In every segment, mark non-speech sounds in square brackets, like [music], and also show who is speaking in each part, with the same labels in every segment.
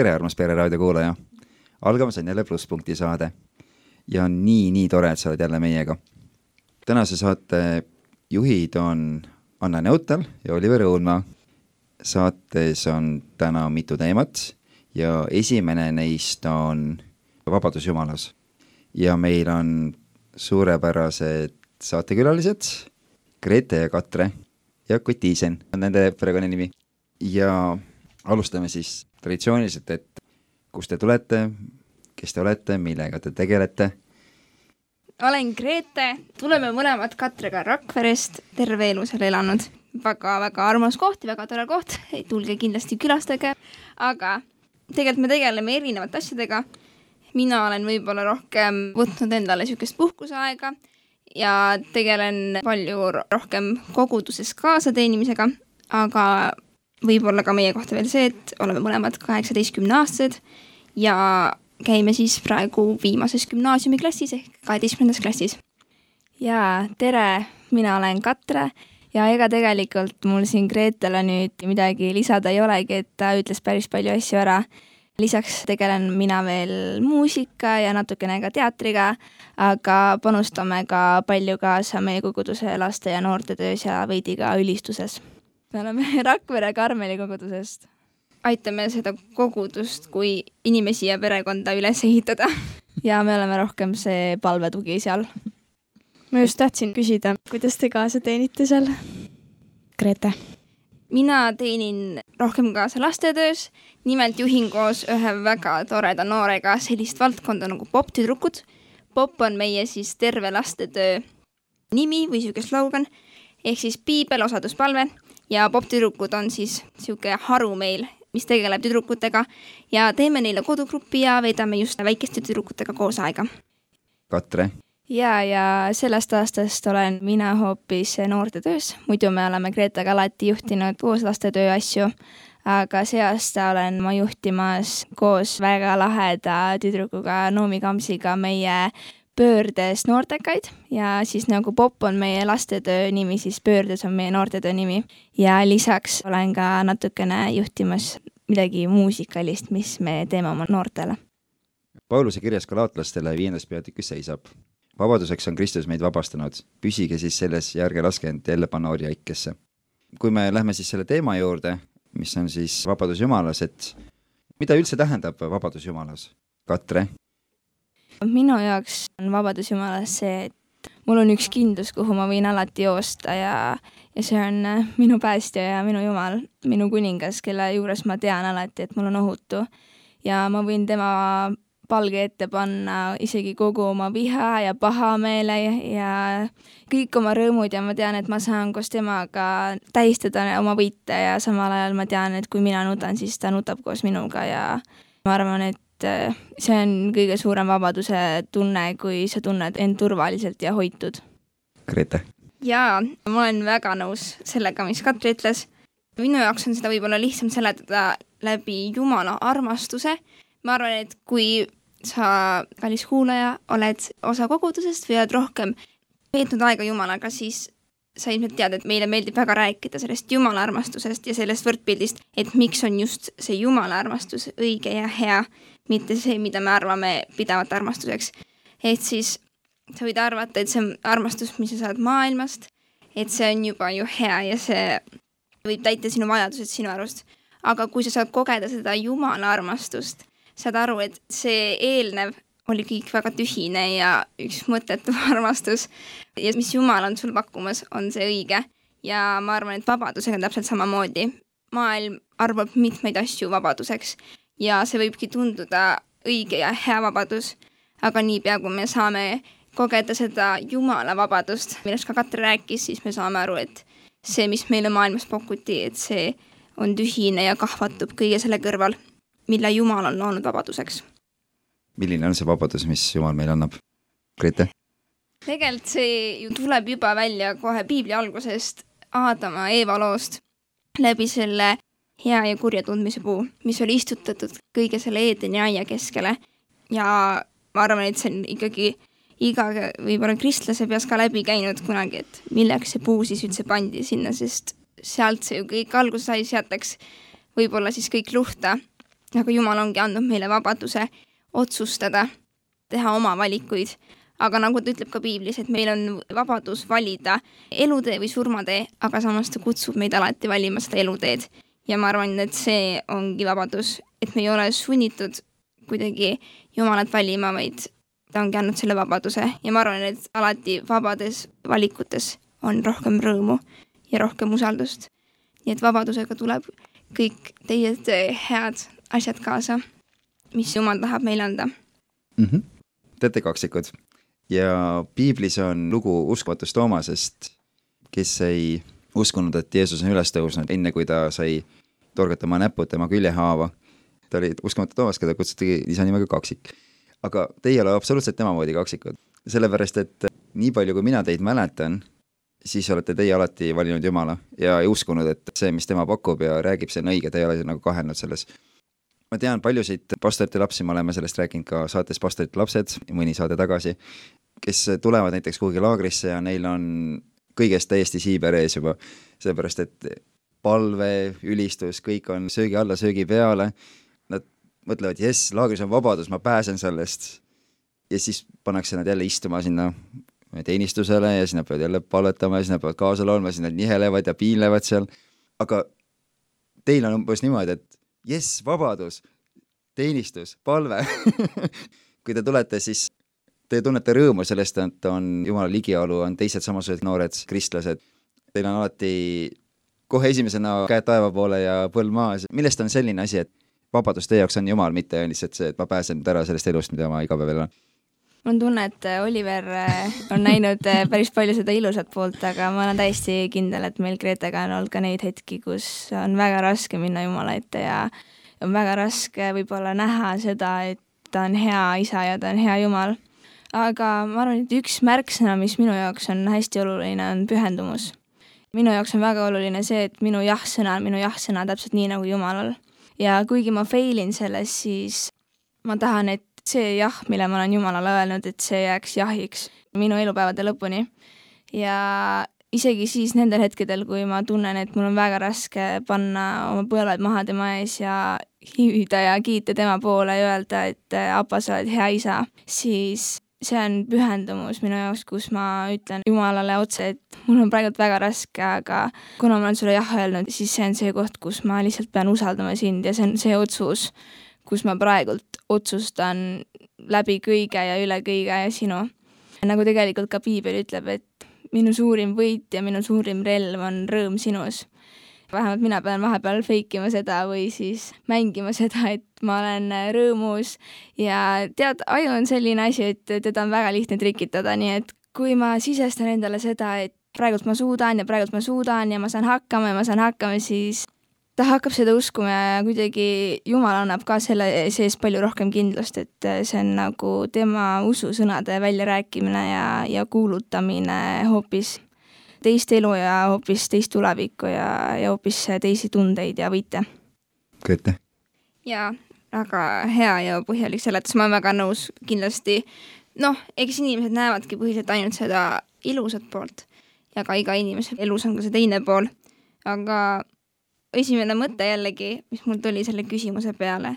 Speaker 1: Tere, armas Pere raadio kuulaja! algamas on jälle Plusspunkti saade ja nii-nii tore, et sa oled jälle meiega. tänase saate juhid on Anna Neutal ja Oliver Õunmaa. saates on täna mitu teemat ja esimene neist on Vabadus Jumalas. ja meil on suurepärased saatekülalised Grete ja Katre ja Kotiisen on nende perekonnanimi. ja alustame siis traditsiooniliselt, et kust te tulete, kes te olete, millega te tegelete?
Speaker 2: olen Grete, tuleme mõlemad Katrega Rakverest, terve elu seal elanud väga,. väga-väga armas koht ja väga tore koht, tulge kindlasti külastage, aga tegelikult me tegeleme erinevate asjadega. mina olen võib-olla rohkem võtnud endale niisugust puhkuseaega ja tegelen palju rohkem koguduses kaasateenimisega, aga võib-olla ka meie kohta veel see, et oleme mõlemad kaheksateistkümneaastased ja käime siis praegu viimases gümnaasiumiklassis ehk kaheteistkümnendas klassis.
Speaker 3: jaa, tere, mina olen Katre ja ega tegelikult mul siin Gretele nüüd midagi lisada ei olegi, et ta ütles päris palju asju ära. lisaks tegelen mina veel muusika ja natukene ka teatriga, aga panustame ka palju kaasa meie koguduse laste ja noorte töös ja veidi ka ülistuses me oleme [laughs] Rakvere Karmeli kogudusest.
Speaker 2: aitame seda kogudust kui inimesi ja perekonda üles ehitada. [laughs]
Speaker 3: ja me oleme rohkem see palvetugi seal.
Speaker 4: ma just tahtsin küsida, kuidas te kaasa teenite seal?
Speaker 3: Grete.
Speaker 2: mina teenin rohkem kaasa lastetöös, nimelt juhin koos ühe väga toreda noorega sellist valdkonda nagu popp-tüdrukud. popp on meie siis terve lastetöö nimi või niisugune slogan ehk siis piibel, osaduspalve ja popp-tüdrukud on siis niisugune haru meil, mis tegeleb tüdrukutega ja teeme neile kodugrupi ja veedame just väikeste tüdrukutega koos aega.
Speaker 1: Katre?
Speaker 3: ja, ja sellest aastast olen mina hoopis noortetöös, muidu me oleme Gretaga alati juhtinud koos lastetöö asju, aga see aasta olen ma juhtimas koos väga laheda tüdrukuga Noomi Kamsiga meie pöördes noortekaid ja siis nagu popp on meie lastetöö nimi, siis pöördes on meie noortetöö nimi. ja lisaks olen ka natukene juhtimas midagi muusikalist, mis me teeme oma noortele.
Speaker 1: Pauluse kirjas galaatlastele viiendas peatükis seisab. vabaduseks on Kristus meid vabastanud, püsige siis selles ja ärge laske end jälle panna orjaikesse. kui me lähme siis selle teema juurde, mis on siis vabadus Jumalas, et mida üldse tähendab vabadus Jumalas? Katre
Speaker 3: minu jaoks on Vabadus Jumalas see, et mul on üks kindlus, kuhu ma võin alati joosta ja, ja see on äh, minu päästja ja minu Jumal, minu kuningas, kelle juures ma tean alati, et mul on ohutu. ja ma võin tema palge ette panna isegi kogu oma viha ja pahameele ja, ja kõik oma rõõmud ja ma tean, et ma saan koos temaga tähistada oma võite ja samal ajal ma tean, et kui mina nutan, siis ta nutab koos minuga ja ma arvan, et et äh, see on kõige suurem vabaduse tunne, kui sa tunned end turvaliselt ja hoitud.
Speaker 1: Grete?
Speaker 2: jaa, ma olen väga nõus sellega, mis Katri ütles. minu jaoks on seda võib-olla lihtsam seletada läbi Jumala armastuse. ma arvan, et kui sa, kallis kuulaja, oled osa kogudusest või oled rohkem veetnud aega Jumalaga, siis sa ilmselt tead, et meile meeldib väga rääkida sellest Jumala armastusest ja sellest võrdpildist, et miks on just see Jumala armastus õige ja hea mitte see, mida me arvame pidavat armastuseks. et siis sa võid arvata, et see on armastus, mis sa saad maailmast, et see on juba ju hea ja see võib täita sinu vajadused sinu arust. aga kui sa saad kogeda seda Jumala armastust, saad aru, et see eelnev oli kõik väga tühine ja üks mõttetu [laughs] armastus ja mis Jumal on sul pakkumas, on see õige. ja ma arvan, et vabadusega on täpselt samamoodi. maailm arvab mitmeid asju vabaduseks ja see võibki tunduda õige ja hea vabadus, aga niipea, kui me saame kogeda seda Jumala vabadust, millest ka Katre rääkis, siis me saame aru, et see, mis meile maailmas pakuti, et see on tühine ja kahvatub kõige selle kõrval, mille Jumal on loonud vabaduseks.
Speaker 1: milline on see vabadus, mis Jumal meile annab? Grete?
Speaker 2: tegelikult see ju tuleb juba välja kohe piibli algusest, Aadama, Eeva loost, läbi selle hea ja kurja tundmise puu, mis oli istutatud kõige selle Eedeni aia keskele. ja ma arvan, et see on ikkagi iga võib-olla kristlase peas ka läbi käinud kunagi, et milleks see puu siis üldse pandi sinna, sest sealt see ju kõik alguse sai, sealt läks
Speaker 5: võib-olla siis kõik luhta, aga Jumal ongi andnud meile vabaduse otsustada, teha oma valikuid. aga nagu ta ütleb ka piiblis, et meil on vabadus valida elutee või surmatee, aga samas ta kutsub meid alati valima seda eluteed. Ja ma arvan, et see ongi vabadus, et me ei ole sunnitud kuidagi Jumalat valima, vaid ta ongi andnud selle vabaduse ja ma arvan, et alati vabades valikutes on rohkem rõõmu ja rohkem usaldust. nii et vabadusega tuleb kõik teie head asjad kaasa, mis Jumal tahab meile anda
Speaker 1: mm. -hmm. teate kaksikud ja piiblis on lugu uskumatust Toomasest, kes ei uskunud, et Jeesus on üles tõusnud, enne kui ta sai torgata oma näpud tema küljehaava. ta oli uskumatu Toomas, keda kutsuti lisanimega kaksik. aga teie ei ole absoluutselt tema moodi kaksikud, sellepärast et nii palju, kui mina teid mäletan, siis olete teie alati valinud Jumala ja uskunud, et see, mis tema pakub ja räägib, see on õige, te ei ole nagu kahelnud selles. ma tean paljusid pastorite lapsi, me oleme sellest rääkinud ka saates Pastorite lapsed mõni saade tagasi, kes tulevad näiteks kuhugi laagrisse ja neil on kõigest täiesti siiber ees juba, sellepärast et palve, ülistus, kõik on söögi alla, söögi peale, nad mõtlevad, jess, laagris on vabadus, ma pääsen sellest. ja siis pannakse nad jälle istuma sinna teenistusele ja siis nad peavad jälle palvetama ja siis nad peavad kaasa laulma, siis nad nihelevad ja piinlevad seal. aga teil on umbes niimoodi, et jess, vabadus, teenistus, palve [laughs] kui te tulete, siis te tunnete rõõmu sellest, et on Jumala ligiolu, on teised samasugused noored kristlased. Teil on alati kohe esimesena käed taeva poole ja põlv maas. millest on selline asi, et vabadus teie jaoks on Jumal, mitte lihtsalt see, et ma pääsen nüüd ära sellest elust, mida ma iga päev elan?
Speaker 2: mul on tunne, et äh, Oliver äh, on näinud äh, päris palju seda ilusat poolt, aga ma olen täiesti kindel, et meil Gretega on olnud ka neid hetki, kus on väga raske minna Jumala ette ja on väga raske võib-olla näha seda, et ta on hea isa ja ta on hea Jumal. aga ma arvan, et üks märksõna, mis minu jaoks on hästi oluline, on pühendumus. Minu jaoks on väga oluline see, et minu jah-sõna on minu jah-sõna täpselt nii nagu Jumalal. ja kuigi ma fail in selles, siis ma tahan, et see jah, mille ma olen Jumalale öelnud, et see jääks jahiks minu elupäevade lõpuni. ja isegi siis nendel hetkedel, kui ma tunnen, et mul on väga raske panna oma põlved maha tema ees ja hüüda ja kiita tema poole ja öelda, et apa, sa oled hea isa, siis see on pühendumus minu jaoks, kus ma ütlen Jumalale otse, et mul on praegult väga raske, aga kuna ma olen sulle jah öelnud, siis see on see koht, kus ma lihtsalt pean usaldama sind ja see on see otsus, kus ma praegult otsustan läbi kõige ja üle kõige ja sinu. nagu tegelikult ka piibel ütleb, et minu suurim võit ja minu suurim relv on rõõm sinus. Vähemalt mina pean vahepeal fake ima seda või siis mängima [laughs] seda, et ma olen rõõmus. Ja tead, aju on selline asi, et teda on väga lihtne trikitada, nii et kui ma sisestan endale seda, et praegult ma suudan ja praegult ma suudan ja ma saan hakkama ja ma saan hakkama, siis ta hakkab seda uskuma ja kuidagi Jumal annab ka selle sees palju rohkem kindlust, et see on nagu tema ususõnade väljarääkimine ja, ja kuulutamine hoopis teist elu ja hoopis teist tulevikku ja, ja hoopis teisi tundeid ja võite.
Speaker 1: Grete?
Speaker 5: jaa, väga hea ja põhjalik seletus, ma olen väga nõus, kindlasti noh, eks inimesed näevadki põhiliselt ainult seda ilusat poolt ja ka iga inimese elus on ka see teine pool, aga esimene mõte jällegi, mis mul tuli selle küsimuse peale,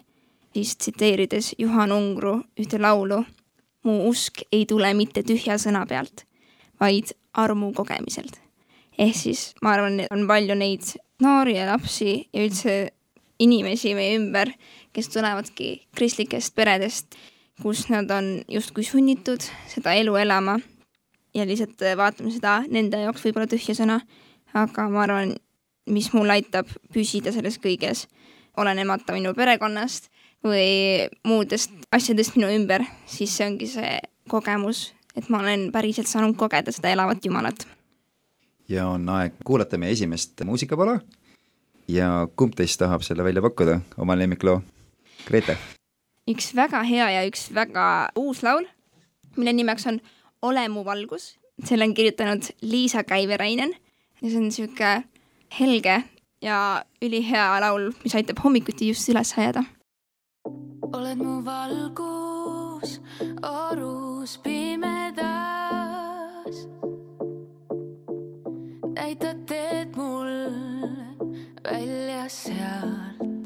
Speaker 5: siis tsiteerides Juhan Ungru ühte laulu, mu usk ei tule mitte tühja sõna pealt, vaid armu kogemiselt. ehk siis ma arvan, et on palju neid noori ja lapsi ja üldse inimesi meie ümber, kes tulevadki kristlikest peredest, kus nad on justkui sunnitud seda elu elama ja lihtsalt vaatame seda nende jaoks võib-olla tühja sõna, aga ma arvan, mis mul aitab püsida selles kõiges, olenemata minu perekonnast või muudest asjadest minu ümber, siis see ongi see kogemus, et ma olen päriselt saanud kogeda seda elavat Jumalat.
Speaker 1: ja on aeg kuulata meie esimest muusikapala ja kumb teist tahab selle välja pakkuda, oma lemmikloo? Grete?
Speaker 5: üks väga hea ja üks väga uus laul, mille nimeks on Ole mu valgus, selle on kirjutanud Liisa Käiverainen ja see on niisugune helge ja ülihea laul, mis aitab hommikuti just üles ajada.
Speaker 6: oled mu valgus orus pimedas, näitad teed mul välja sealt.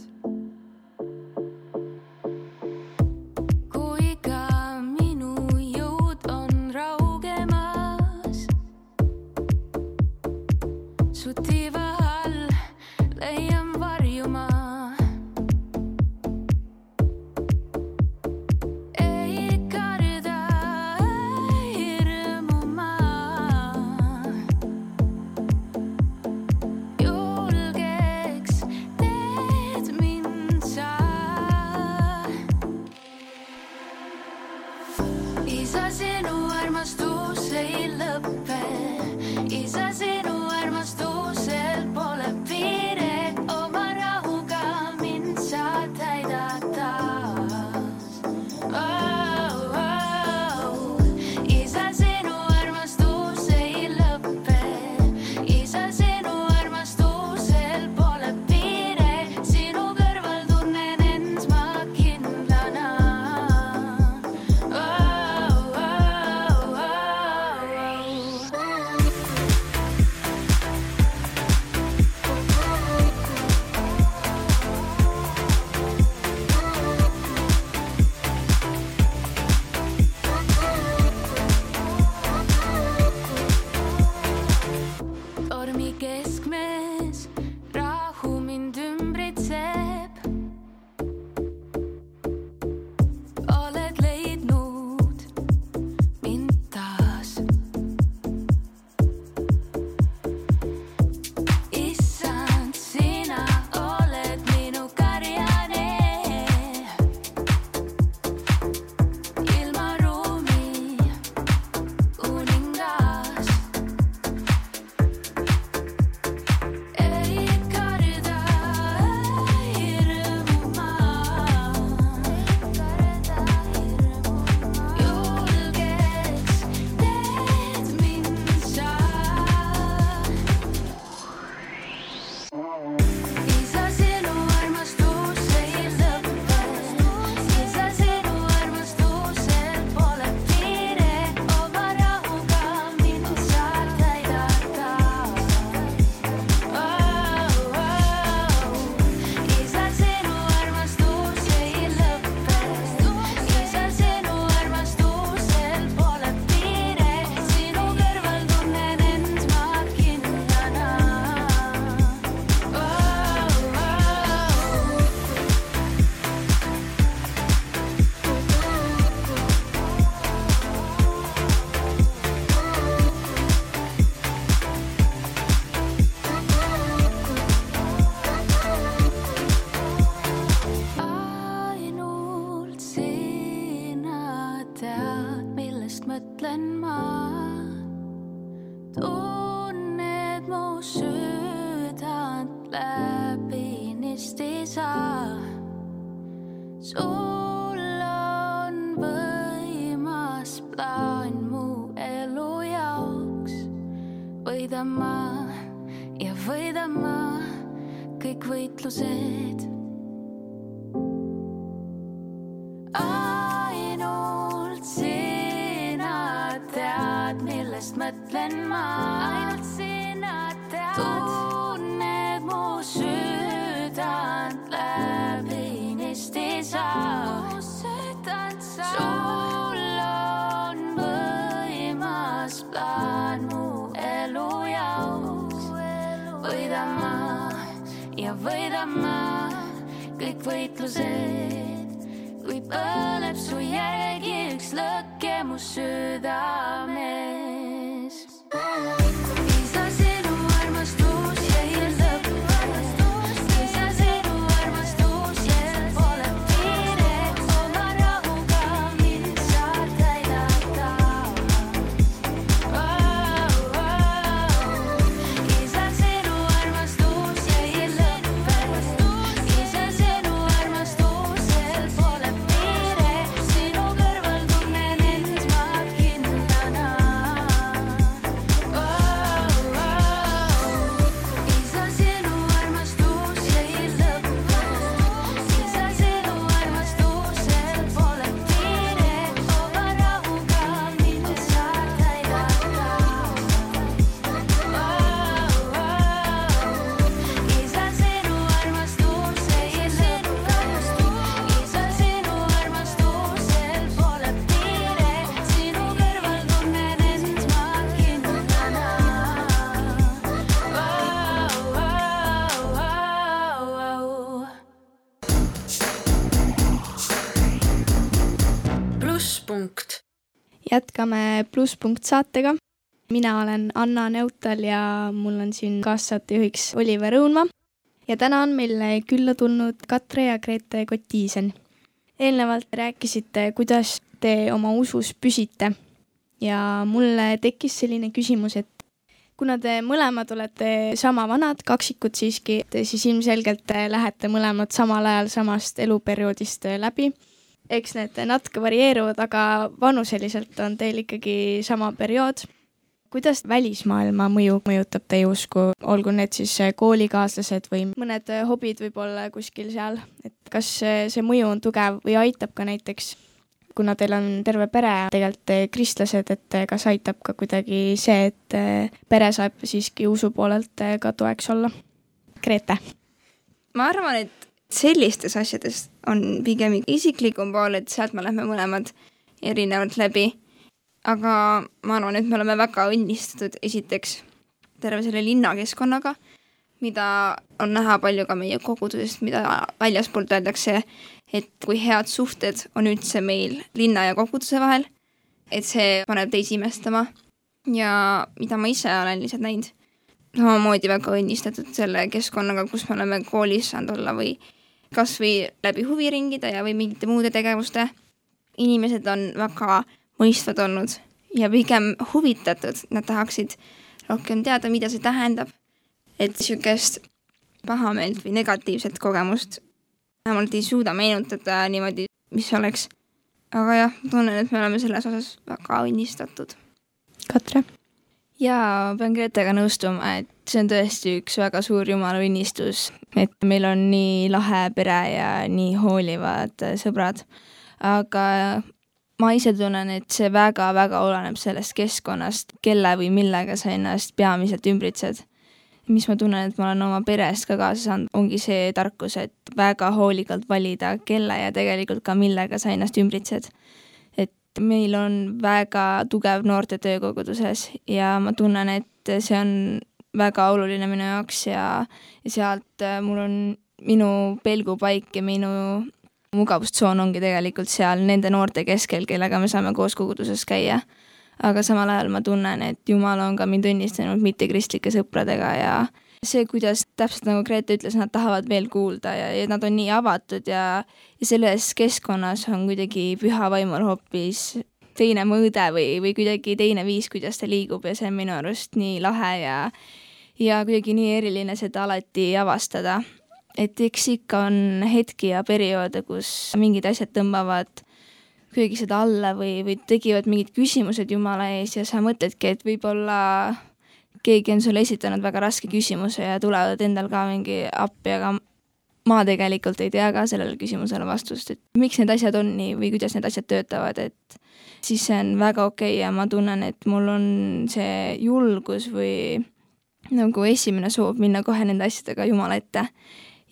Speaker 6: Võitlused kui põleb su järgi üks lõkke mu südames.
Speaker 4: Jätkame Plusspunkt saatega. mina olen Anna Neutal ja mul on siin kaassaatejuhiks Oliver Õunmaa ja täna on meil külla tulnud Katre ja Grete Kotiisen. eelnevalt rääkisite, kuidas te oma usus püsite ja mulle tekkis selline küsimus, et kuna te mõlemad olete sama vanad, kaksikud siiski, siis ilmselgelt lähete mõlemad samal ajal samast eluperioodist läbi eks need natuke varieeruvad, aga vanuseliselt on teil ikkagi sama periood. kuidas välismaailma mõju mõjutab teie usku, olgu need siis koolikaaslased või mõned hobid võib-olla kuskil seal, et kas see, mõju on tugev või aitab ka näiteks, kuna teil on terve pere tegelikult kristlased, et kas aitab ka kuidagi see, et pere saab siiski usu poolelt ka toeks olla? Grete?
Speaker 5: ma arvan, et sellistes asjades on pigem isiklikum pool, et sealt me lähme mõlemad erinevalt läbi. aga ma arvan, et me oleme väga õnnistatud esiteks terve selle linnakeskkonnaga, mida on näha palju ka meie kogudusest, mida väljaspoolt öeldakse, et kui head suhted on üldse meil linna ja koguduse vahel, et see paneb teisi imestama ja mida ma ise olen lihtsalt näinud, samamoodi väga õnnistatud selle keskkonnaga, kus me oleme koolis saanud olla või kas või läbi huviringide ja, või mingite muude tegevuste. inimesed on väga mõistvad olnud ja pigem huvitatud, nad tahaksid rohkem teada, mida see tähendab. et niisugust pahameelt või negatiivset kogemust vähemalt ei suuda meenutada niimoodi, mis oleks. aga jah, ma tunnen, et me oleme selles osas väga õnnistatud.
Speaker 4: Katre?
Speaker 2: jaa, pean Gretega nõustuma, et see on tõesti üks väga suur jumala õnnistus, et meil on nii lahe pere ja nii hoolivad sõbrad. aga ma ise tunnen, et see väga-väga oleneb sellest keskkonnast, kelle või millega sa ennast peamiselt ümbritsed. mis ma tunnen, et ma olen oma perest ka kaasa saanud, ongi see tarkus, et väga hoolikalt valida, kelle ja tegelikult ka millega sa ennast ümbritsed. meil on väga tugev noorte töökoguduses ja ma tunnen, et see on väga oluline minu jaoks ja, ja sealt äh, mul on minu pelgupaik ja minu mugavustsoon ongi tegelikult seal nende noorte keskel, kellega me saame koos koguduses käia. aga samal ajal ma tunnen, et Jumal on ka mind õnnistanud mittekristlike sõpradega ja see, kuidas täpselt nagu Grete ütles, nad tahavad veel kuulda ja, ja nad on nii avatud ja, ja selles keskkonnas on kuidagi püha vaimul hoopis teine mõõde või, või kuidagi teine viis, kuidas ta liigub ja see on minu arust nii lahe ja ja kuidagi nii eriline seda alati avastada. Et eks ikka on hetki ja perioode, kus mingid asjad tõmbavad kuidagi seda alla või, või tekivad mingid küsimused Jumala ees ja sa mõtledki, et võib-olla keegi on sulle esitanud väga raske küsimuse ja tulevad endal ka mingi appi, aga ma tegelikult ei tea ka sellele küsimusele vastust, et miks need asjad on nii või kuidas need asjad töötavad, et siis see on väga okei okay ja ma tunnen, et mul on see julgus või nagu esimene soov minna kohe nende asjadega Jumala ette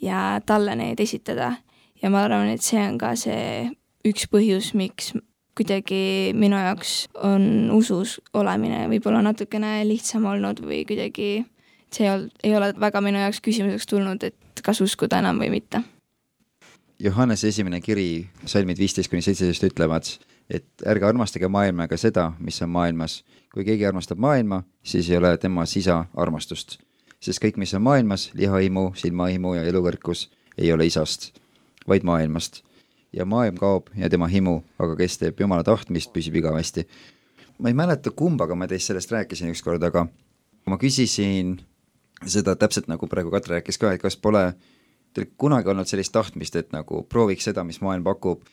Speaker 2: ja talle neid esitada. ja ma arvan, et see on ka see üks põhjus, miks kuidagi minu jaoks on usus olemine võib-olla natukene lihtsam olnud või kuidagi see ei ole väga minu jaoks küsimuseks tulnud, et kas uskuda enam või mitte.
Speaker 1: Johannese esimene kiri, salmid viisteist kuni seitseteist ütlevad, et ärge armastage maailma ega seda, mis on maailmas. kui keegi armastab maailma, siis ei ole temas isa armastust sest kõik, mis on maailmas, lihahimu, silmahimu ja elukõrkus, ei ole isast, vaid maailmast. ja maailm kaob ja tema himu, aga kes teeb Jumala tahtmist, püsib igavesti. ma ei mäleta, kumbaga ma teist sellest rääkisin ükskord, aga ma küsisin seda täpselt nagu praegu Katre rääkis ka, et kas pole teil kunagi olnud sellist tahtmist, et nagu prooviks seda, mis maailm pakub,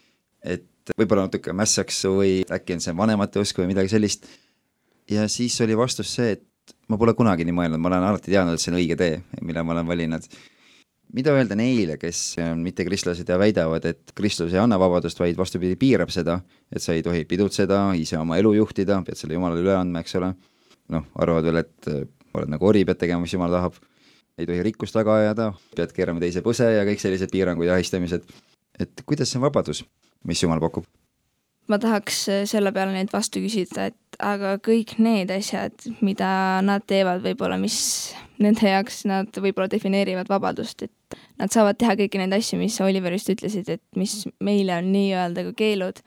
Speaker 1: et võib-olla natuke mässaks või äkki on see vanemate usk või midagi sellist. ja siis oli vastus see, et ma pole kunagi nii mõelnud, ma olen alati teadnud, et see on õige tee, mille ma olen valinud. mida öelda neile, kes on mittekristlased ja väidavad, et Kristus ei anna vabadust, vaid vastupidi, piirab seda, et sa ei tohi pidutseda, ise oma elu juhtida, pead selle Jumalale üle andma, eks ole. noh, arvavad veel, et äh, oled nagu ori, pead tegema, mis Jumal tahab. ei tohi rikkust taga ajada, pead keerama teise põse ja kõik sellised piirangud ja ahistamised. et kuidas see on vabadus, mis Jumal pakub?
Speaker 2: ma tahaks selle peale neid vastu küsida, et aga kõik need asjad, mida nad teevad, võib-olla mis nende jaoks nad võib-olla defineerivad vabadust, et nad saavad teha kõiki neid asju, mis Oliver just ütlesid, et mis meile on nii-öelda ka keelud,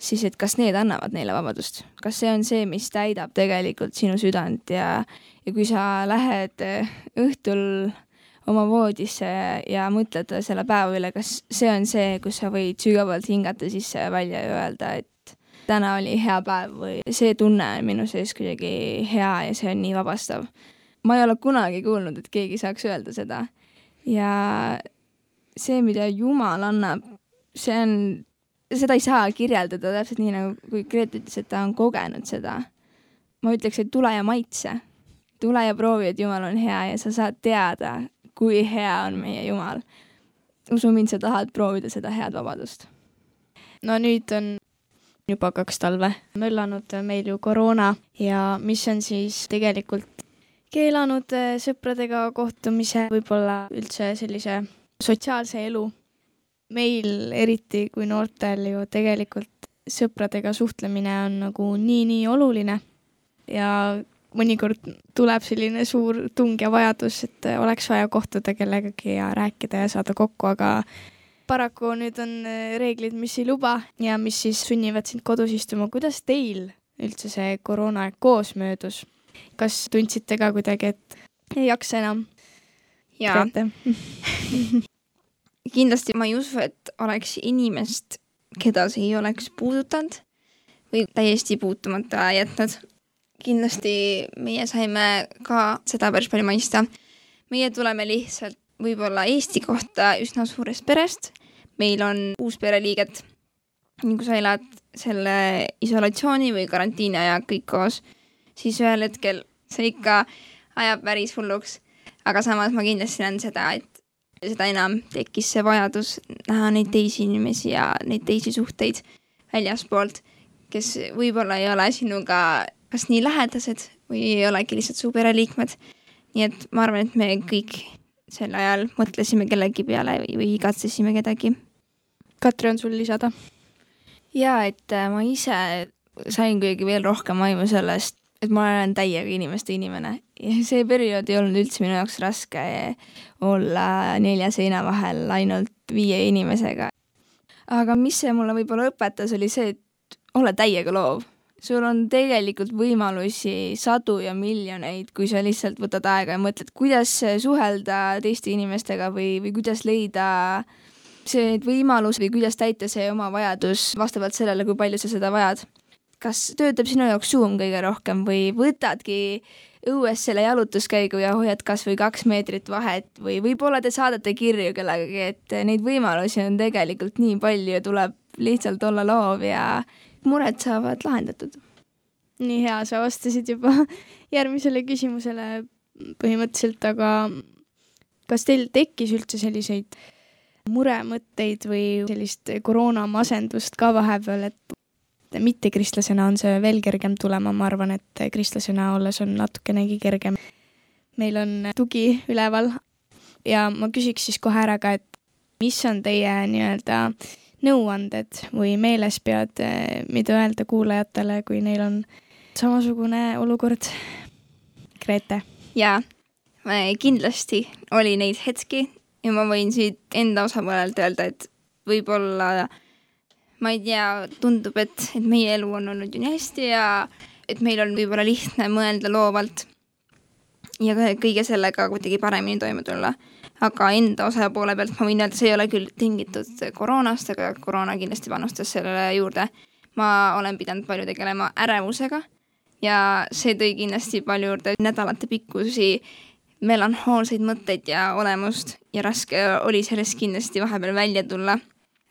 Speaker 2: siis et kas need annavad neile vabadust, kas see on see, mis täidab tegelikult sinu südant ja, ja kui sa lähed õhtul oma voodisse ja mõtled selle päeva üle, kas see on see, kus sa võid sügavalt hingata sisse ja välja ja öelda, et täna oli hea päev või see tunne on minu sees kuidagi hea ja see on nii vabastav. ma ei ole kunagi kuulnud, et keegi saaks öelda seda. ja see, mida Jumal annab, see on, seda ei saa kirjeldada täpselt nii, nagu kui Gret ütles, et ta on kogenud seda. ma ütleks, et tule ja maitse. tule ja proovi, et Jumal on hea ja sa saad teada, kui hea on meie Jumal. usu mind, sa tahad proovida seda head vabadust.
Speaker 4: no nüüd on juba kaks talve möllanud meil ju koroona ja mis on siis tegelikult keelanud eh, sõpradega kohtumise, võib-olla üldse sellise sotsiaalse elu. meil eriti kui noortel ju tegelikult sõpradega suhtlemine on nagu nii-nii oluline ja mõnikord tuleb selline suur tung ja vajadus, et oleks vaja kohtuda kellegagi ja rääkida ja saada kokku, aga paraku nüüd on äh, reeglid, mis ei luba ja mis siis sunnivad sind kodus istuma. kuidas teil üldse see koroonaaeg koos möödus? kas tundsite ka kuidagi, et ei jaksa enam?
Speaker 2: jaa, [laughs] kindlasti ma ei usu, et oleks inimest, keda see ei oleks puudutanud või täiesti puutumata jätnud. Kindlasti meie saime ka seda päris palju maista. meie tuleme lihtsalt võib-olla Eesti kohta üsna suurest perest. meil on kuus pereliiget. nii kui sa elad selle isolatsiooni või karantiini aja kõik koos, siis ühel hetkel see ikka ajab päris hulluks. aga samas ma kindlasti näen seda, et seda enam tekkis see vajadus näha neid teisi inimesi ja neid teisi suhteid väljaspoolt, kes võib-olla ei ole sinuga kas nii lähedased või ei olegi lihtsalt su pereliikmed. nii et ma arvan, et me kõik sel ajal mõtlesime kellegi peale või, või igatsesime kedagi.
Speaker 4: Katri, on sul lisada?
Speaker 7: ja et äh, ma ise sain kuidagi veel rohkem aimu sellest, et ma olen täiega inimeste inimene ja see periood ei olnud üldse minu jaoks raske olla nelja seina vahel ainult viie inimesega. aga mis see mulle võib-olla õpetas, oli see, et ole täiega loov. Sul on tegelikult võimalusi sadu ja miljoneid, kui sa lihtsalt võtad aega ja mõtled, kuidas suhelda teiste inimestega või, või kuidas leida see võimalus või kuidas täita see oma vajadus vastavalt sellele, kui palju sa seda vajad. kas töötab sinu jaoks Zoom kõige rohkem või võtadki õues selle jalutuskäigu ja hoiad kas või kaks meetrit vahet või võib-olla te saadate kirju kellegagi, et neid võimalusi on tegelikult nii palju, tuleb lihtsalt olla loov ja mured saavad lahendatud.
Speaker 4: nii hea, sa vastasid juba [laughs] järgmisele küsimusele põhimõtteliselt, aga kas teil tekkis üldse selliseid muremõtteid või sellist koroonamasendust ka vahepeal, et mittekristlasena on see veel kergem tulema, ma arvan, et kristlasena olles on natukenegi kergem. meil on tugi üleval ja ma küsiks siis kohe ära ka, et mis on teie nii-öelda nõuanded või meelespead, mida öelda kuulajatele, kui neil on samasugune olukord? Grete?
Speaker 2: jaa, kindlasti oli neid hetki ja ma võin siit enda osapoolelt öelda, et võib-olla ma ei tea, tundub, et, et meie elu on olnud ju nii hästi ja et meil on võib-olla lihtne mõelda loovalt ja kõige sellega kuidagi paremini toime tulla. Aga enda osa poole pealt ma võin öelda, see ei ole küll tingitud koroonast, aga koroona kindlasti panustas sellele juurde. ma olen pidanud palju tegelema ärevusega ja see tõi kindlasti palju juurde nädalate pikkusi melanhoolseid mõtteid ja olemust ja raske oli sellest kindlasti vahepeal välja tulla.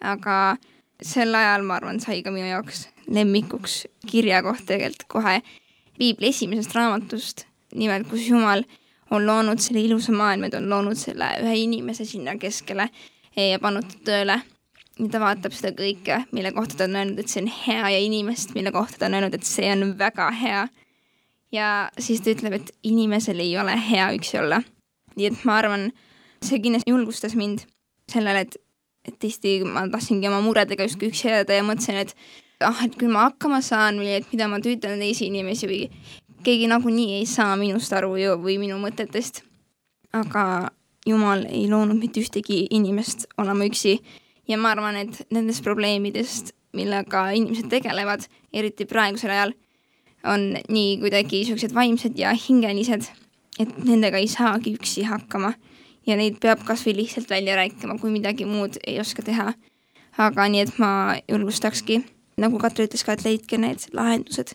Speaker 2: aga sel ajal, ma arvan, sai ka minu jaoks lemmikuks kirjakoht tegelikult kohe piibli esimesest raamatust, nimelt kus Jumal on loonud selle ilusa maailma, ta on loonud selle ühe inimese sinna keskele ja pannud ta tööle. ja ta vaatab seda kõike, mille kohta ta on öelnud, et see on hea ja inimest, mille kohta ta on öelnud, et see on väga hea ja siis ta ütleb, et inimesel ei ole hea üksi olla. nii et ma arvan, see kindlasti julgustas mind sellele, et, et tihti ma tahtsingi oma muredega justkui üksi jääda ja mõtlesin, et ah, et küll ma hakkama saan või et mida ma tüütan teisi inimesi või keegi nagunii ei saa minust aru ju või minu mõtetest. aga Jumal ei loonud mitte ühtegi inimest olema üksi ja ma arvan, et nendest probleemidest, millega inimesed tegelevad, eriti praegusel ajal on nii kuidagi siuksed vaimsed ja hingelised, et nendega ei saagi üksi hakkama ja neid peab kasvõi lihtsalt välja rääkima, kui midagi muud ei oska teha. aga nii, et ma julgustakski, nagu Katri ütles ka, et leidke need lahendused,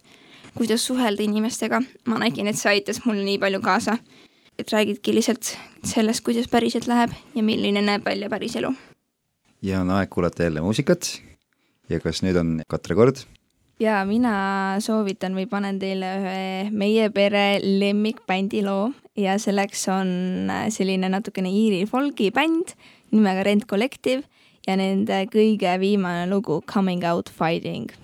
Speaker 2: kuidas suhelda inimestega. ma nägin, et see aitas mul nii palju kaasa. et räägidki lihtsalt sellest, kuidas päriselt läheb ja milline näeb välja päris elu.
Speaker 1: ja on aeg kuulata jälle muusikat. ja kas nüüd on Katre kord?
Speaker 7: ja mina soovitan või panen teile ühe meie pere lemmikbändi loo ja selleks on selline natukene Iiri folgi bänd nimega Rent Collective ja nende kõige viimane lugu Coming Out Fighting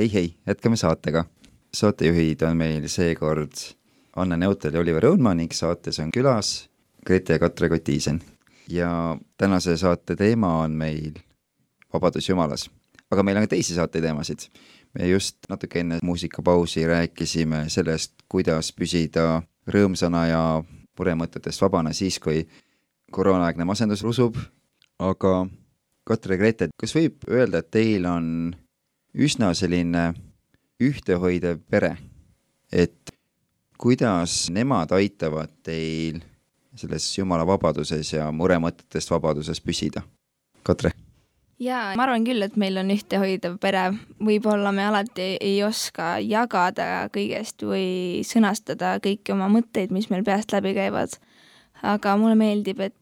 Speaker 1: hei, hei, jätkame saatega. saatejuhid on meil seekord Anne Neutel ja Oliver Õunmaa ning saates on külas Grete ja Katre Kotiisen. ja tänase saate teema on meil Vabadus Jumalas. aga meil on ka teisi saateteemasid. me just natuke enne muusikapausi rääkisime sellest, kuidas püsida rõõmsana ja muremõtetest vabana siis, kui koroonaaegne masendus rusub, aga Katre ja Grete, kas võib öelda, et teil on üsna selline ühtehoidev pere, et kuidas nemad aitavad teil selles Jumala vabaduses ja muremõtetest vabaduses püsida? Katre?
Speaker 2: jaa, ma arvan küll, et meil on ühtehoidev pere, võib-olla me alati ei oska jagada kõigest või sõnastada kõiki oma mõtteid, mis meil peast läbi käivad. aga mulle meeldib, et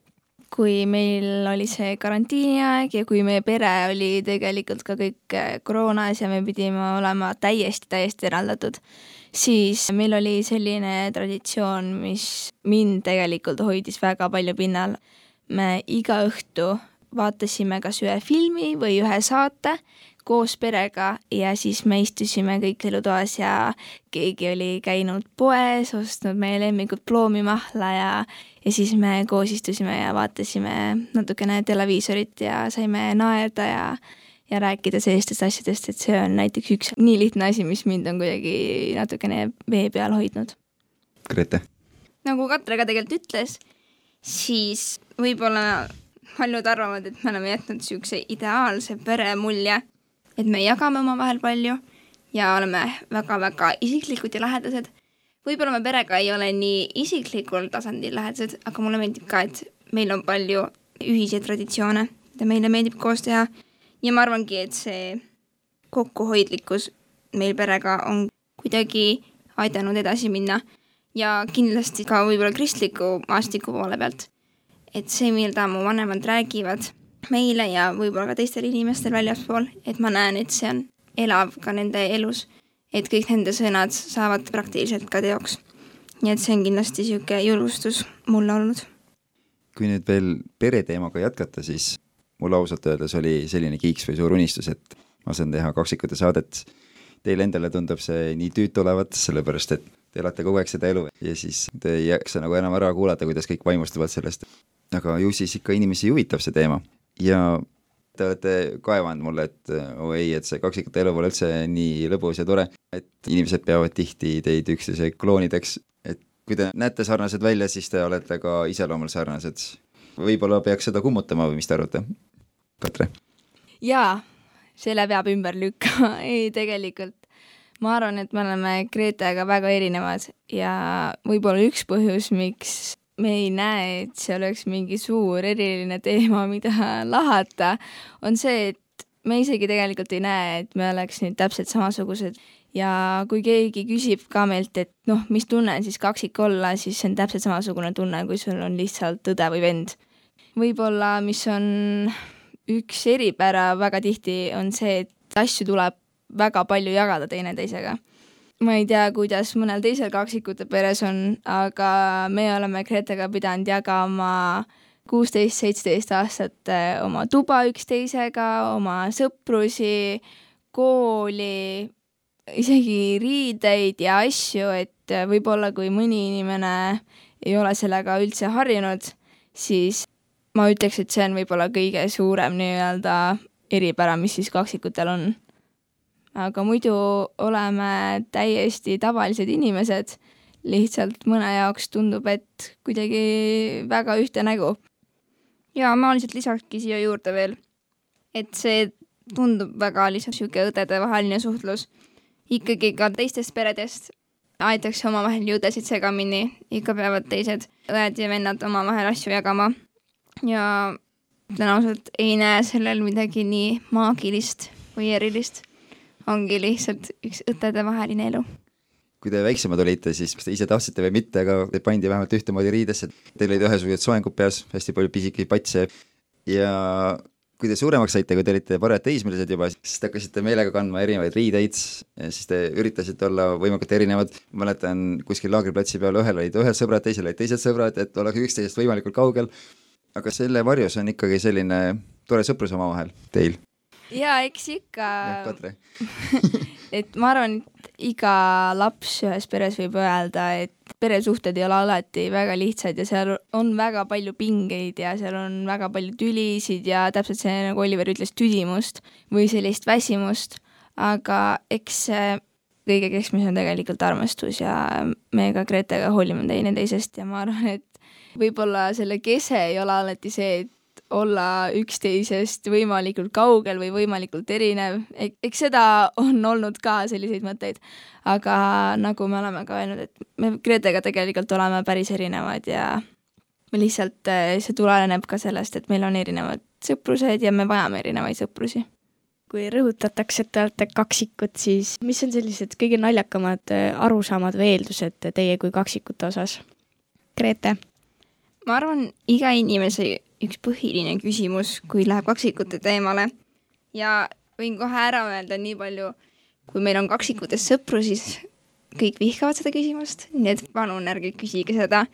Speaker 2: kui meil oli see karantiiniaeg ja kui meie pere oli tegelikult ka kõik koroonas ja me pidime olema täiesti, täiesti eraldatud, siis meil oli selline traditsioon, mis mind tegelikult hoidis väga palju pinnal. me iga õhtu vaatasime kas ühe filmi või ühe saate koos perega ja siis me istusime kõik elutoas ja keegi oli käinud poes, ostnud meie lemmikut ploomimahla ja, ja siis me koos istusime ja vaatasime natukene televiisorit ja saime naerda ja, ja rääkida sellistest asjadest, et see on näiteks üks nii lihtne asi, mis mind on kuidagi natukene vee peal hoidnud.
Speaker 1: Grete?
Speaker 5: nagu Katre ka tegelikult ütles, siis võib-olla paljud arvavad, et me oleme jätnud niisuguse ideaalse pere mulje, et me jagame omavahel palju ja oleme väga-väga isiklikud ja lähedased. võib-olla me perega ei ole nii isiklikul tasandil lähedased, aga mulle meeldib ka, et meil on palju ühiseid traditsioone, mida meile meeldib koos teha ja ma arvangi, et see kokkuhoidlikkus meil perega on kuidagi aidanud edasi minna ja kindlasti ka võib-olla kristliku maastiku poole pealt. et see, mida mu vanemad räägivad meile ja võib-olla ka teistele inimestele väljaspool, et ma näen, et see on elav ka nende elus, et kõik nende sõnad saavad praktiliselt ka teoks. nii et see on kindlasti niisugune julgustus mulle olnud.
Speaker 1: kui nüüd veel pereteemaga jätkata, siis mul ausalt öeldes oli selline kiiks või suur unistus, et ma saan teha kaksikute saadet. Teile endale tundub see nii tüütu olevat, sellepärast et te elate kogu aeg seda elu ja siis te ei jaksa nagu enam ära kuulata, kuidas kõik vaimustuvad sellest. aga ju siis ikka inimesi huvitab see teema ja te olete kaevanud mulle, et oo oh ei, et see kaksikute elu pole üldse nii lõbus ja tore, et inimesed peavad tihti teid üksteise kloonideks, et kui te näete sarnased välja, siis te olete ka iseloomul sarnased. võib-olla peaks seda kummutama või mis te arvate? Katre?
Speaker 2: jaa, selle peab ümber lükkama, [laughs] ei tegelikult ma arvan, et me oleme Gretega väga erinevad ja võib-olla üks põhjus, miks me ei näe, et see oleks mingi suur eriline teema, mida lahata, on see, et me isegi tegelikult ei näe, et me oleks nüüd täpselt samasugused. Ja kui keegi küsib ka meilt, et noh, mis tunne on siis kaksik olla, siis see on täpselt samasugune tunne, kui sul on lihtsalt õde või vend. võib-olla, mis on üks eripära väga tihti, on see, et asju tuleb väga palju jagada teineteisega ma ei tea, kuidas mõnel teisel kaksikute peres on, aga me oleme Gretega pidanud jagama kuusteist, seitseteist aastat eh, oma tuba üksteisega, oma sõprusi, kooli, isegi riideid ja asju, et võib-olla kui mõni inimene ei ole sellega üldse harjunud, siis ma ütleks, et see on võib-olla kõige suurem nii-öelda eripära, mis siis kaksikutel on aga muidu oleme täiesti tavalised inimesed, lihtsalt mõne jaoks tundub, et kuidagi väga ühte nägu.
Speaker 5: ja ma lihtsalt lisakski siia juurde veel, et see tundub väga lihtsalt niisugune õdedevaheline suhtlus. ikkagi ka teistest peredest aetakse omavahel jõudesid segamini, ikka peavad teised õed ja vennad omavahel asju jagama. ja ütlen ausalt, ei näe sellel midagi nii maagilist või erilist ongi lihtsalt üks õtedevaheline elu.
Speaker 1: kui te väiksemad olite, siis kas te ise tahtsite või mitte, aga te pandi vähemalt ühtemoodi riidesse, teil olid ühesugused soengud peas, hästi palju pisikesi patse. Ja kui te suuremaks saite, kui te olite parajad teismelised juba, siis te hakkasite meelega kandma erinevaid riideid, siis te üritasite olla võimalikult erinevad, mäletan kuskil laagriplatsi peal ühel olid ühed sõbrad, teisel olid teised sõbrad, et oleks üksteisest võimalikult kaugel, aga selle varjus on ikkagi selline tore sõprus omavahel teil
Speaker 2: ja eks ikka.
Speaker 1: Katre [laughs]
Speaker 2: et ma arvan, et iga laps ühes peres võib öelda, et peresuhted ei ole alati väga lihtsad ja seal on väga palju pingeid ja seal on väga palju tülisid ja täpselt see, nagu Oliver ütles, tüdimust või sellist väsimust, aga eks kõige keskmes on tegelikult armastus ja me ka Gretega hoolime teineteisest ja ma arvan, et võib-olla selle kese ei ole alati see, et olla üksteisest võimalikult kaugel või võimalikult erinev, eks seda on olnud ka selliseid mõtteid, aga nagu me oleme ka öelnud, et me Gretega tegelikult oleme päris erinevad ja me lihtsalt, see tuleneb ka sellest, et meil on erinevad sõprused ja me vajame erinevaid sõprusi
Speaker 4: kui rõhutatakse, et te olete kaksikud, siis mis on sellised kõige naljakamad arusaamad või eeldused teie kui kaksikute osas? Grete?
Speaker 5: ma arvan, iga inimese üks põhiline küsimus, kui läheb kaksikute teemale ja võin kohe ära öelda nii palju, kui meil on kaksikutest sõpru, siis kõik vihkavad seda küsimust, nii et palun ärge küsige seda.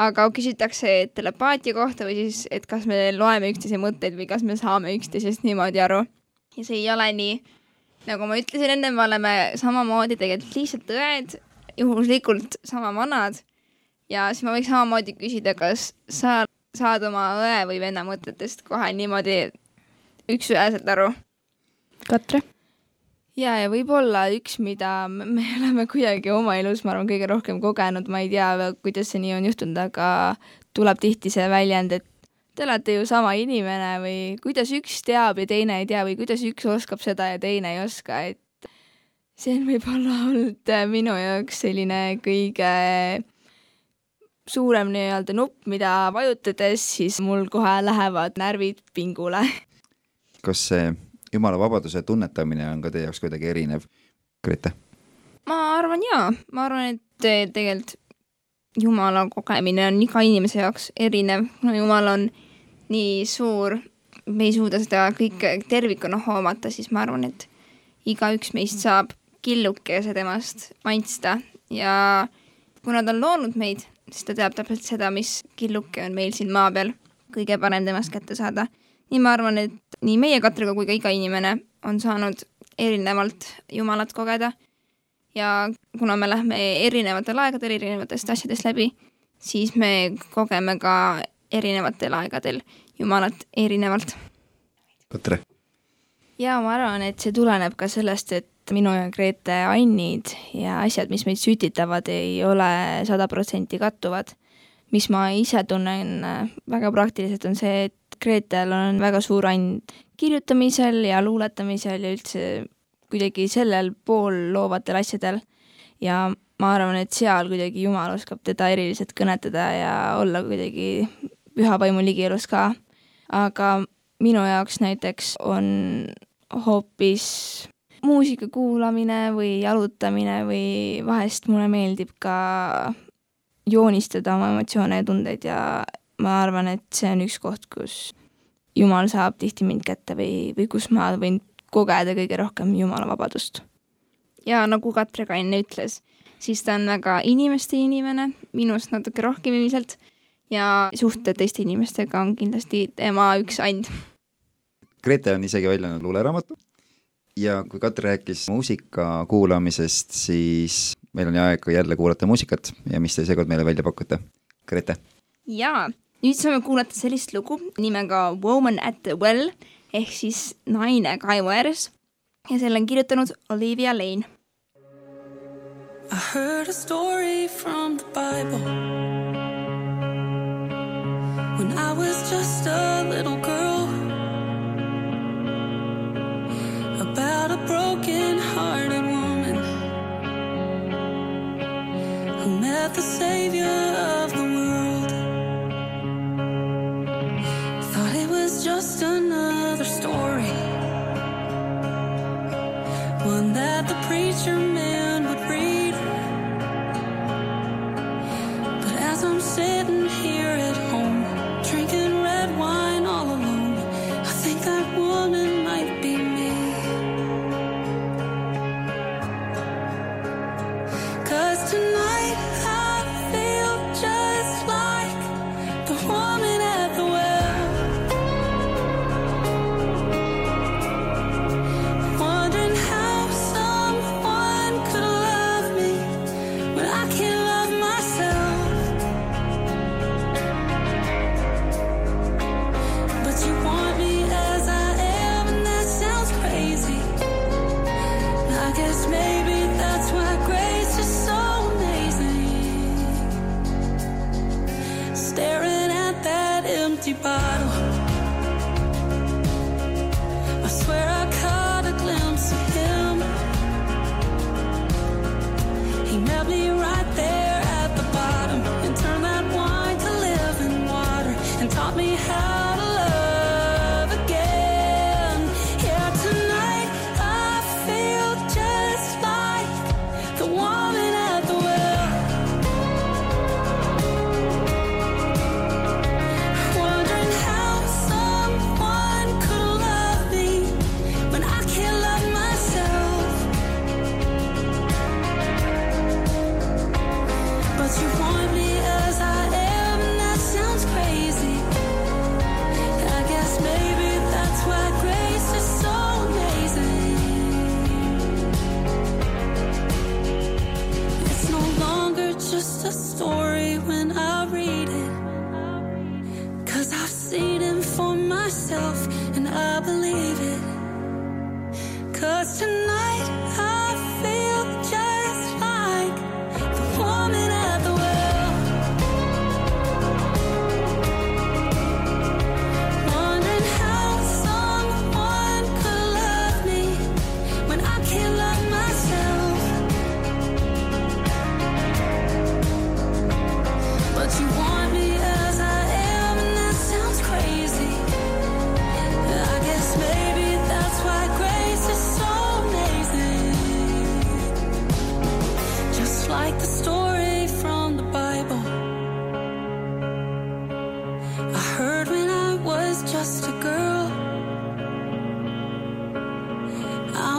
Speaker 5: aga küsitakse telepaatia kohta või siis, et kas me loeme üksteise mõtteid või kas me saame üksteisest niimoodi aru. ja see ei ole nii. nagu ma ütlesin enne, me oleme samamoodi tegelikult lihtsalt õed, juhuslikult sama vanad ja siis ma võiks samamoodi küsida, kas sa saad oma õe või venna mõtetest kohe niimoodi üks-üheselt aru.
Speaker 4: Katre?
Speaker 2: ja, ja võib-olla üks, mida me, me oleme kuidagi oma elus, ma arvan, kõige rohkem kogenud, ma ei tea, kuidas see nii on juhtunud, aga tuleb tihti see väljend, et te olete ju sama inimene või kuidas üks teab ja teine ei tea või kuidas üks oskab seda ja teine ei oska, et see on võib-olla olnud minu jaoks selline kõige suurem nii-öelda nupp, mida vajutades siis mul kohe lähevad närvid pingule.
Speaker 1: kas see jumala vabaduse tunnetamine on ka teie jaoks kuidagi erinev, Grete?
Speaker 5: ma arvan jaa, ma arvan, et tegelikult jumala kogemine on iga inimese jaoks erinev, no jumal on nii suur, me ei suuda seda kõike tervikuna hoomata, siis ma arvan, et igaüks meist saab killukese temast maitsta ja kuna ta on loonud meid, siis ta teab täpselt seda, mis killuke on meil siin maa peal kõige parem temast kätte saada. nii ma arvan, et nii meie Katriga kui ka iga inimene on saanud erinevalt Jumalat kogeda ja kuna me lähme erinevatel aegadel erinevatest asjadest läbi, siis me kogeme ka erinevatel aegadel Jumalat erinevalt.
Speaker 1: Katre?
Speaker 2: jaa, ma arvan, et see tuleneb ka sellest, et minu ja Grete annid ja asjad, mis meid sütitavad, ei ole sada protsenti kattuvad. mis ma ise tunnen äh, väga praktiliselt, on see, et Gretel on väga suur and kirjutamisel ja luuletamisel ja üldse kuidagi sellel pool loovatel asjadel. ja ma arvan, et seal kuidagi Jumal oskab teda eriliselt kõnetada ja olla kuidagi püha vaimu ligielus ka. aga minu jaoks näiteks on hoopis muusika kuulamine või jalutamine või vahest mulle meeldib ka joonistada oma emotsioone ja tundeid ja ma arvan, et see on üks koht, kus Jumal saab tihti mind kätte või, või kus ma võin kogeda kõige rohkem Jumala vabadust.
Speaker 5: ja nagu Katre ka enne ütles, siis ta on väga inimeste inimene, minust natuke rohkem ilmselt, ja suhted teiste inimestega on kindlasti tema üks and.
Speaker 1: Grete on isegi välja luuleraamatu ja kui Katri rääkis muusika kuulamisest, siis meil on aeg jälle kuulata muusikat ja mis te seekord meile välja pakute? Grete?
Speaker 5: jaa, nüüd saame kuulata sellist lugu nimega Woman at the well ehk siis naine kaevu ääres ja selle on kirjutanud Olivia Lane.
Speaker 6: I heard a story from the Bible when I was just a little girl about a broken hearted woman who met the Savior of the world. Thought it was just another story, one that the preacher man would read. But as I'm sitting here at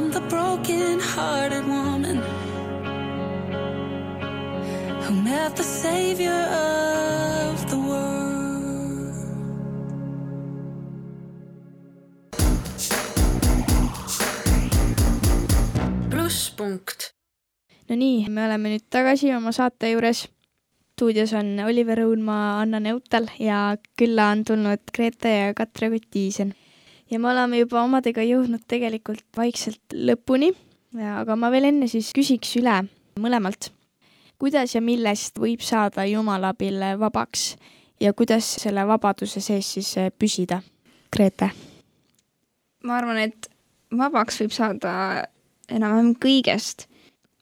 Speaker 8: I'm the broken hearted woman who met the savior of the world.
Speaker 9: plusspunkt.
Speaker 4: no nii, me oleme nüüd tagasi oma saate juures. stuudios on Oliver Õunmaa, Anna Neutal ja külla on tulnud Grete ja Katre Kotiisen. Ja me oleme juba omadega jõudnud tegelikult vaikselt lõpuni, aga ma veel enne siis küsiks üle mõlemalt. kuidas ja millest võib saada Jumala abil vabaks ja kuidas selle vabaduse sees siis eh, püsida? Grete.
Speaker 5: ma arvan, et vabaks võib saada enam-vähem kõigest.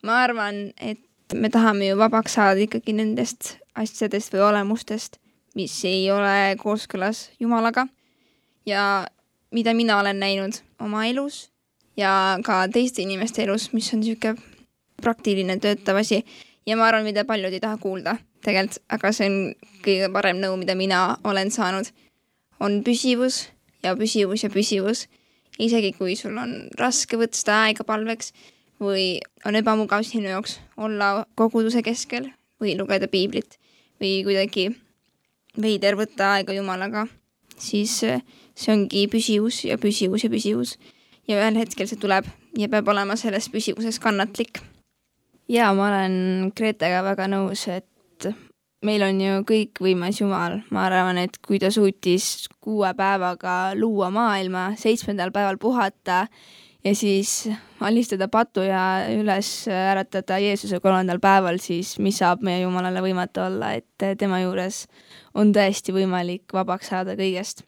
Speaker 5: ma arvan, et me tahame ju vabaks saada ikkagi nendest asjadest või olemustest, mis ei ole kooskõlas Jumalaga ja mida mina olen näinud oma elus ja ka teiste inimeste elus, mis on niisugune praktiline töötav asi. Ja ma arvan, mida paljud ei taha kuulda tegelikult, aga see on kõige parem nõu, mida mina olen saanud, on püsivus ja püsivus ja püsivus. Isegi kui sul on raske võtta seda aega palveks või on ebamugav sinu jaoks olla koguduse keskel või lugeda piiblit või kuidagi veider võtta aega Jumalaga, siis see ongi püsivus ja püsivus ja püsivus. ja ühel hetkel see tuleb ja peab olema selles püsivuses kannatlik.
Speaker 2: jaa, ma olen Gretega väga nõus, et meil on ju kõikvõimas Jumal, ma arvan, et kui ta suutis kuue päevaga luua maailma, seitsmendal päeval puhata ja siis alistada patu ja üles äratada Jeesuse kolmandal päeval, siis mis saab meie Jumalale võimatu olla, et tema juures on tõesti võimalik vabaks saada kõigest.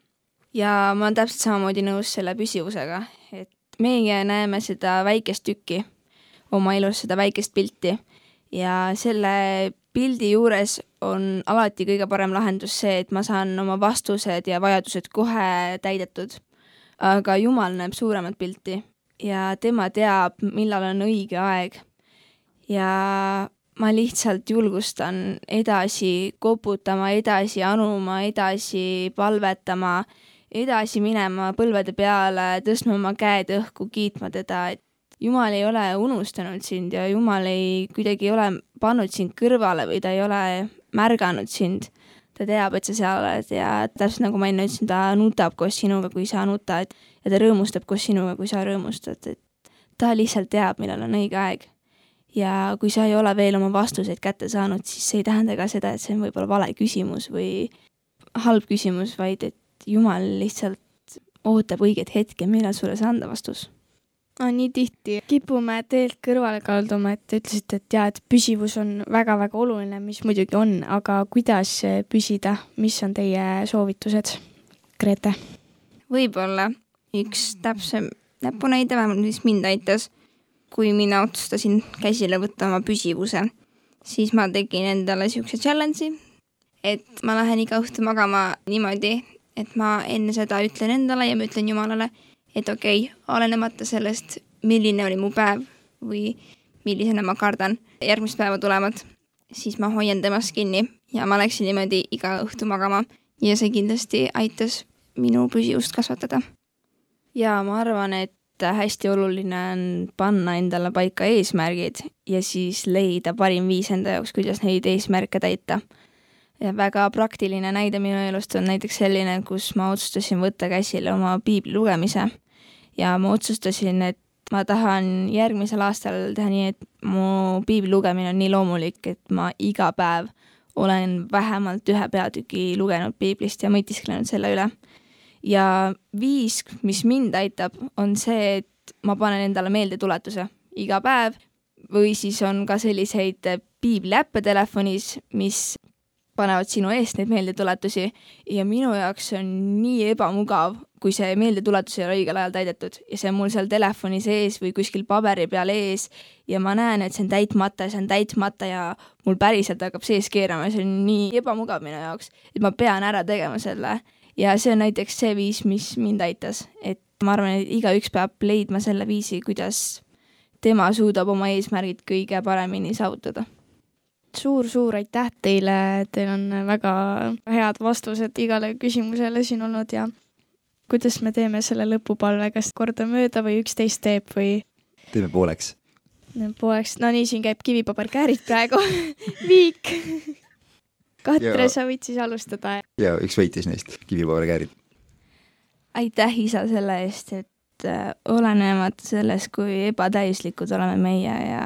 Speaker 2: Ja ma olen täpselt samamoodi nõus selle püsivusega, et meie näeme seda väikest tükki oma elus, seda väikest pilti ja selle pildi juures on alati kõige parem lahendus see, et ma saan oma vastused ja vajadused kohe täidetud. aga Jumal näeb suuremat pilti ja tema teab, millal on õige aeg. ja ma lihtsalt julgustan edasi koputama, edasi anuma, edasi palvetama, edasi minema põlvede peale, tõstma oma käed õhku, kiitma teda, et Jumal ei ole unustanud sind ja Jumal ei, kuidagi ei ole pannud sind kõrvale või ta ei ole märganud sind. ta teab, et sa seal oled ja täpselt nagu ma enne ütlesin, ta nutab koos sinuga, kui sa nutad ja ta rõõmustab koos sinuga, kui sa rõõmustad, et ta lihtsalt teab, millal on õige aeg. ja kui sa ei ole veel oma vastuseid kätte saanud, siis see ei tähenda ka seda, et see on võib-olla vale küsimus või halb küsimus, vaid et Jumal lihtsalt ootab õiget hetke, millal sulle see anda vastus
Speaker 4: no nii tihti kipume teelt kõrvale kalduma, et te ütlesite, et jaa, et püsivus on väga-väga oluline, mis muidugi on, aga kuidas püsida, mis on teie soovitused, Grete?
Speaker 5: võib-olla üks täpsem näpunäide, vähemalt mis mind aitas, kui mina otsustasin käsile võtta oma püsivuse, siis ma tegin endale niisuguse challenge'i, et ma lähen iga õhtu magama niimoodi, et ma enne seda ütlen endale ja ma ütlen Jumalale, et okei okay,, olenemata sellest, milline oli mu päev või millisena ma kardan järgmist päeva tulevat, siis ma hoian temast kinni ja ma läksin niimoodi iga õhtu magama ja see kindlasti aitas minu püsivust kasvatada.
Speaker 2: ja ma arvan, et hästi oluline on panna endale paika eesmärgid ja siis leida parim viis enda jaoks, kuidas neid eesmärke täita. Ja väga praktiline näide minu elust on näiteks selline, kus ma otsustasin võtta käsile oma piibli lugemise ja ma otsustasin, et ma tahan järgmisel aastal teha nii, et mu piibli lugemine on nii loomulik, et ma iga päev olen vähemalt ühe peatüki lugenud piiblist ja mõtisklenud selle üle. ja viis, mis mind aitab, on see, et ma panen endale meeldetuletuse iga päev või siis on ka selliseid piibliäppe telefonis, mis panevad sinu eest neid meeldetuletusi ja minu jaoks on nii ebamugav, kui see meeldetuletus ei ole õigel ajal täidetud ja see on mul seal telefoni sees või kuskil paberi peal ees ja ma näen, et see on täitmata ja see on täitmata ja mul päriselt hakkab sees keerama ja see on nii ebamugav minu jaoks, et ma pean ära tegema selle. ja see on näiteks see viis, mis mind aitas, et ma arvan, et igaüks peab leidma selle viisi, kuidas tema suudab oma eesmärgid kõige paremini saavutada
Speaker 4: suur-suur aitäh teile, teil on väga head vastused igale küsimusele siin olnud ja kuidas me teeme selle lõpupalve, kas kordamööda või üksteist teeb või?
Speaker 1: teeme pooleks.
Speaker 4: pooleks, no nii, siin käib kivipaberkäärid praegu [laughs] viik. Katre, sa võid siis alustada.
Speaker 1: ja üks võitis neist, kivipaberkäärid.
Speaker 2: aitäh, isa, selle eest, et äh, olenemata sellest, kui ebatäiuslikud oleme meie ja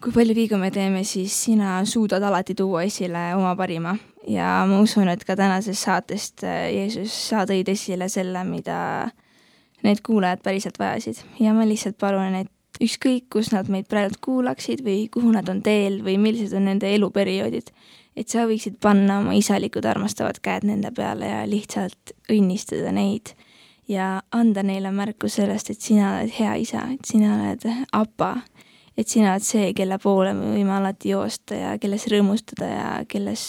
Speaker 2: kui palju vigu me teeme, siis sina suudad alati tuua esile oma parima. Ja ma usun, et ka tänasest saatest äh, Jeesus, sa tõid esile selle, mida need kuulajad päriselt vajasid. Ja ma lihtsalt palun, et ükskõik, kus nad meid praegu kuulaksid või kuhu nad on teel või millised on nende eluperioodid, et sa võiksid panna oma isalikud armastavad käed nende peale ja lihtsalt õnnistada neid ja anda neile märku sellest, et sina oled hea isa, et sina oled apa et sina oled see, kelle poole me võime alati joosta ja kelles rõõmustada ja kelles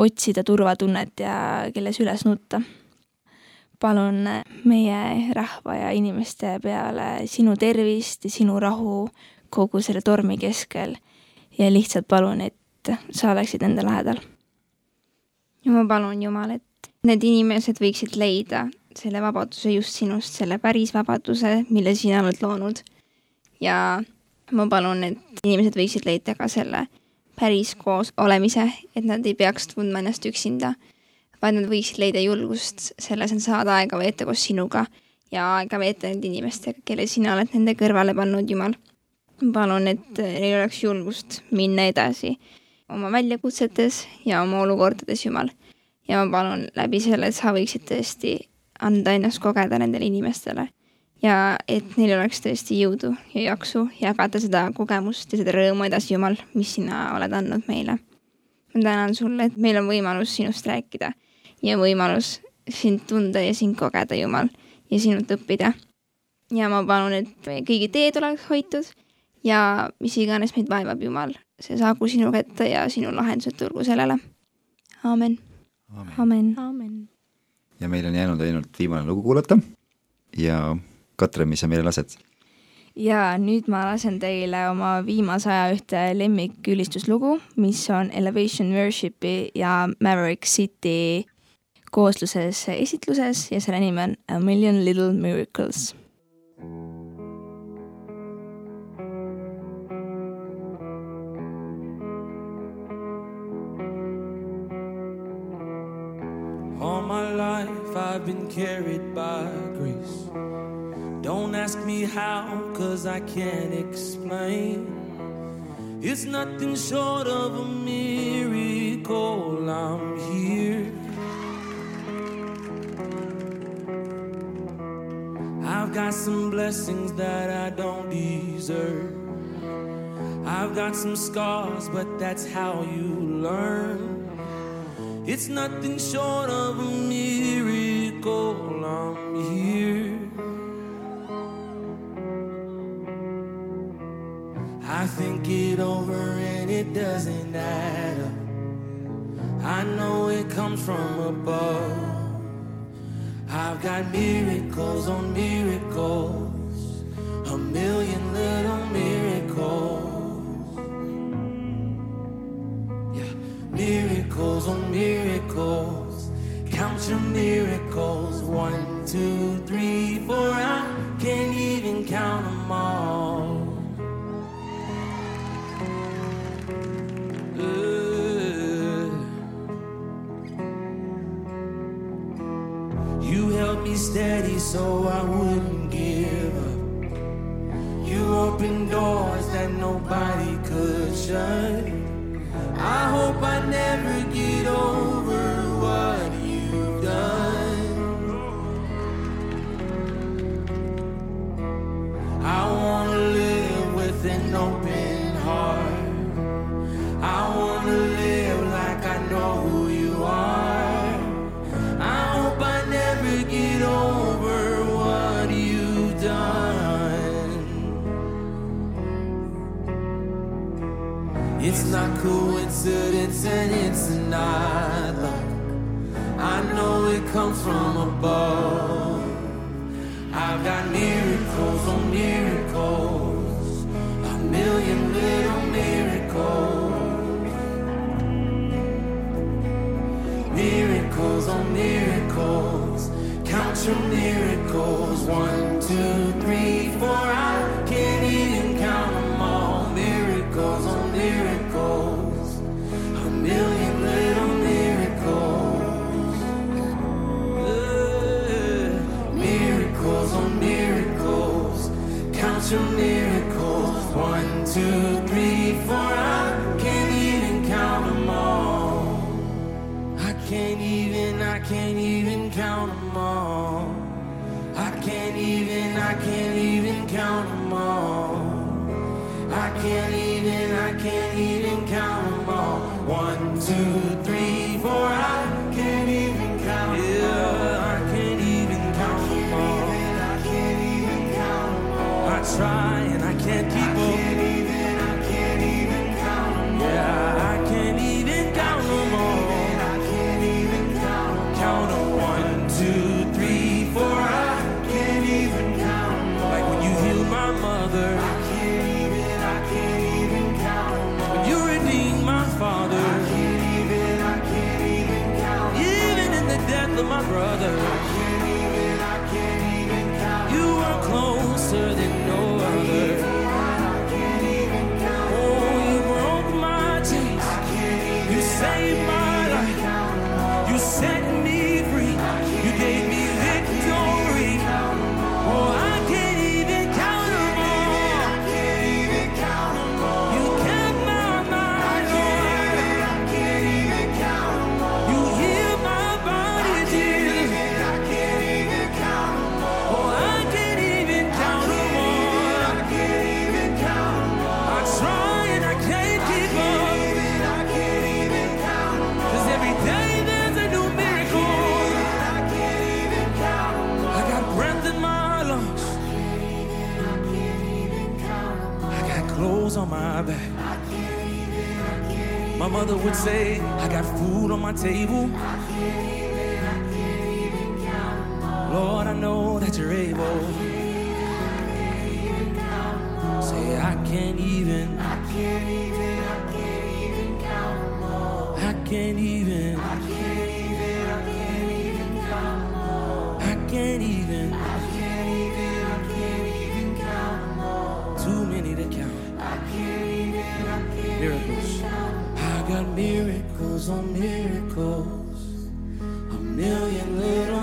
Speaker 2: otsida turvatunnet ja kelles üles nutta. palun meie rahva ja inimeste peale sinu tervist ja sinu rahu kogu selle tormi keskel ja lihtsalt palun, et sa oleksid enda lähedal.
Speaker 5: ja ma palun, Jumal, et need inimesed võiksid leida selle vabaduse just sinust, selle päris vabaduse, mille sina oled loonud ja ma palun, et inimesed võiksid leida ka selle päris koos olemise, et nad ei peaks tundma ennast üksinda, vaid nad võiksid leida julgust selles, et saada aega veeta koos sinuga ja aega veeta nende inimestega, kelle sina oled nende kõrvale pannud, Jumal. ma palun, et neil oleks julgust minna edasi oma väljakutsetes ja oma olukordades, Jumal. ja ma palun läbi selle, et sa võiksid tõesti anda ennast kogeda nendele inimestele ja et neil oleks tõesti jõudu ja jaksu jagada seda kogemust ja seda rõõmu edasi, Jumal, mis sina oled andnud meile. ma tänan sulle, et meil on võimalus sinust rääkida ja võimalus sind tunda ja sind kogeda, Jumal, ja sinult õppida. ja ma palun, et meie kõigi teed oleks hoitud ja mis iganes meid vaevab, Jumal, see saagu sinu kätte ja sinu lahendused tulgu sellele. aamen.
Speaker 2: amen,
Speaker 4: amen..
Speaker 1: ja meil on jäänud ainult viimane lugu kuulata ja Katre, mis sa meile lased?
Speaker 2: ja nüüd ma lasen teile oma viimase aja ühte lemmikülistuslugu, mis on Elevation Worshipi ja Maverick City koosluses esitluses ja selle nimi on A Million Little Miracles
Speaker 7: All my life I've been carried by grace. Don't ask me how, cause I can't explain. It's nothing short of a miracle I'm here. I've got some blessings that I don't deserve. I've got some scars, but that's how you learn. It's nothing short of a miracle I'm here. I think it over and it doesn't add up. I know it comes from above. I've got miracles on miracles, a million little miracles. Yeah, miracles on miracles. Count your miracles. One, two, three, four. I can't even count them all. me steady so I wouldn't give up. You opened doors that nobody could shut. I hope I never get old. comes from above. I've got miracles on miracles, a million little miracles. Miracles on miracles, count your miracles, one, two. two, three. would say, I got food on my table. Lord. I know that you're able. I can't even, I can't say, I can't even, I can't even, I can't even count, I can't even, I can't even, miracles on miracles, a million little.